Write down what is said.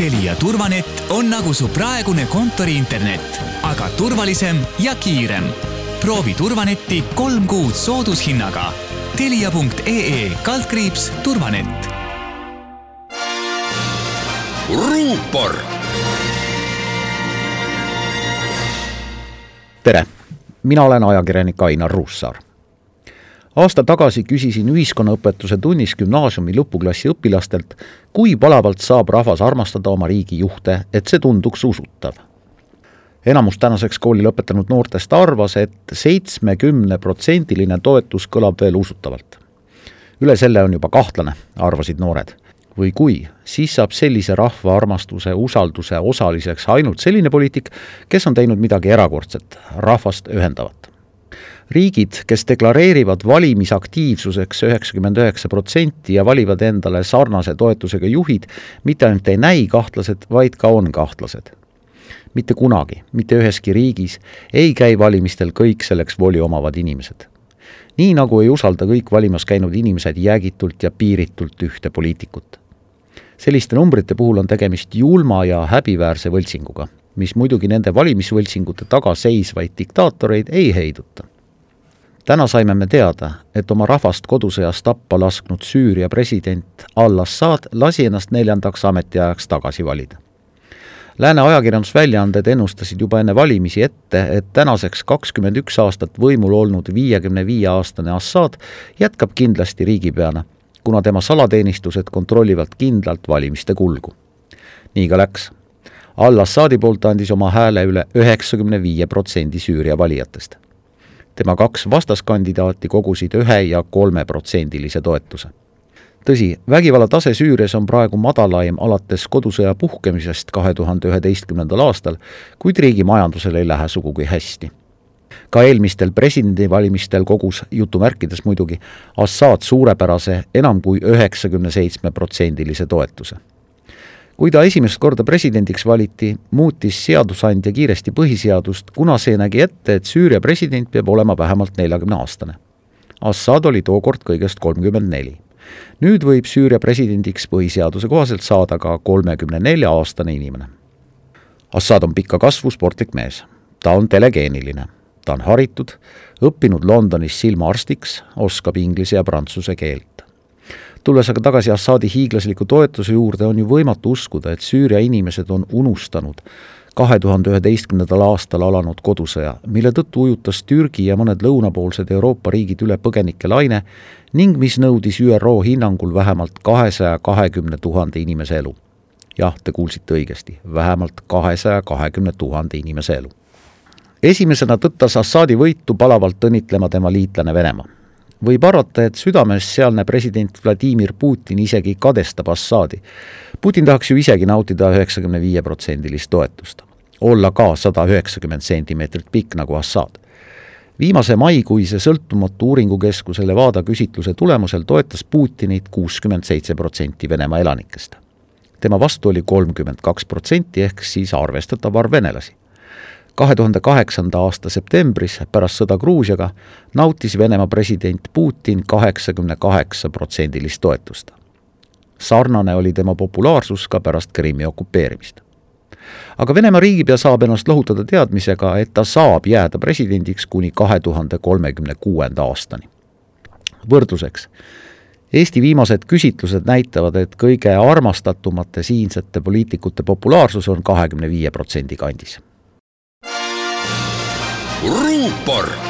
Telia turvanett on nagu su praegune kontoriinternet, aga turvalisem ja kiirem. proovi turvanetti kolm kuud soodushinnaga. Telia.ee kaldkriips turvanett. ruupor. tere, mina olen ajakirjanik Ainar Ruussaar aasta tagasi küsisin ühiskonnaõpetuse tunnis gümnaasiumi lõpuklassi õpilastelt, kui palavalt saab rahvas armastada oma riigi juhte, et see tunduks usutav. enamus tänaseks kooli lõpetanud noortest arvas et, et seitsmekümneprotsendiline toetus kõlab veel usutavalt. üle selle on juba kahtlane, arvasid noored. või kui, siis saab sellise rahva armastuse, usalduse osaliseks ainult selline poliitik, kes on teinud midagi erakordset, rahvast ühendavat riigid, kes deklareerivad valimisaktiivsuseks üheksakümmend üheksa protsenti ja valivad endale sarnase toetusega juhid, mitte ainult ei näi kahtlased, vaid ka on kahtlased. mitte kunagi, mitte üheski riigis ei käi valimistel kõik selleks voli omavad inimesed. nii nagu ei usalda kõik valimas käinud inimesed jäägitult ja piiritult ühte poliitikut. selliste numbrite puhul on tegemist julma ja häbiväärse võltsinguga, mis muidugi nende valimisvõltsingute taga seisvaid diktaatoreid ei heiduta täna saime me teada, et oma rahvast kodusõjas tappa lasknud Süüria president al-Assad lasi ennast neljandaks ametiajaks tagasi valida. Lääne ajakirjandusväljaanded ennustasid juba enne valimisi ette, et tänaseks kakskümmend üks aastat võimul olnud viiekümne viie aastane Assad jätkab kindlasti riigipeana, kuna tema salateenistused kontrollivad kindlalt valimiste kulgu. nii ka läks. al-Assadi poolt andis oma hääle üle üheksakümne viie protsendi Süüria valijatest tema kaks vastaskandidaati kogusid ühe ja kolmeprotsendilise toetuse. tõsi, vägivalla tase Süürias on praegu madalaim alates kodusõja puhkemisest kahe tuhande üheteistkümnendal aastal, kuid riigi majandusel ei lähe sugugi hästi ka eelmistel presidendivalimistel kogus jutumärkides muidugi Assad suurepärase enam kui üheksakümne seitsme protsendilise toetuse kui ta esimest korda presidendiks valiti, muutis seadusandja kiiresti põhiseadust, kuna see nägi ette, et Süüria president peab olema vähemalt neljakümne aastane. Assad oli tookord kõigest kolmkümmend neli. nüüd võib Süüria presidendiks põhiseaduse kohaselt saada ka kolmekümne nelja aastane inimene. Assad on pika kasvu sportlik mees, ta on telegeeniline, ta on haritud, õppinud Londonis silmaarstiks, oskab inglise ja prantsuse keelt tulles aga tagasi Assaadi hiiglasliku toetuse juurde, on ju võimatu uskuda, et Süüria inimesed on unustanud kahe tuhande üheteistkümnendal aastal alanud kodusõja, mille tõttu ujutas Türgi ja mõned lõunapoolsed Euroopa riigid üle põgenike laine ning mis nõudis ÜRO hinnangul vähemalt kahesaja kahekümne tuhande inimese elu. jah, te kuulsite õigesti, vähemalt kahesaja kahekümne tuhande inimese elu. esimesena tõttas Assaadi võitu palavalt õnnitlema tema liitlane Venemaa võib arvata, et südames sealne president Vladimir Putin isegi kadestab Assadi. Putin tahaks ju isegi nautida üheksakümne viie protsendilist toetust. olla ka sada üheksakümmend sentimeetrit pikk nagu Assad. viimase maikuise sõltumatu uuringukeskuse Levada küsitluse tulemusel toetas Putinit kuuskümmend seitse protsenti Venemaa elanikest. tema vastu oli kolmkümmend kaks protsenti ehk siis arvestatav arv venelasi kahe tuhande kaheksanda aasta septembris pärast sõda Gruusiaga nautis Venemaa president Putin kaheksakümne kaheksa protsendilist toetust. sarnane oli tema populaarsus ka pärast Krimmi okupeerimist. aga Venemaa riigipea saab ennast lohutada teadmisega, et ta saab jääda presidendiks kuni kahe tuhande kolmekümne kuuenda aastani. võrdluseks Eesti viimased küsitlused näitavad, et kõige armastatumate siinsete poliitikute populaarsus on kahekümne viie protsendi kandis ruupor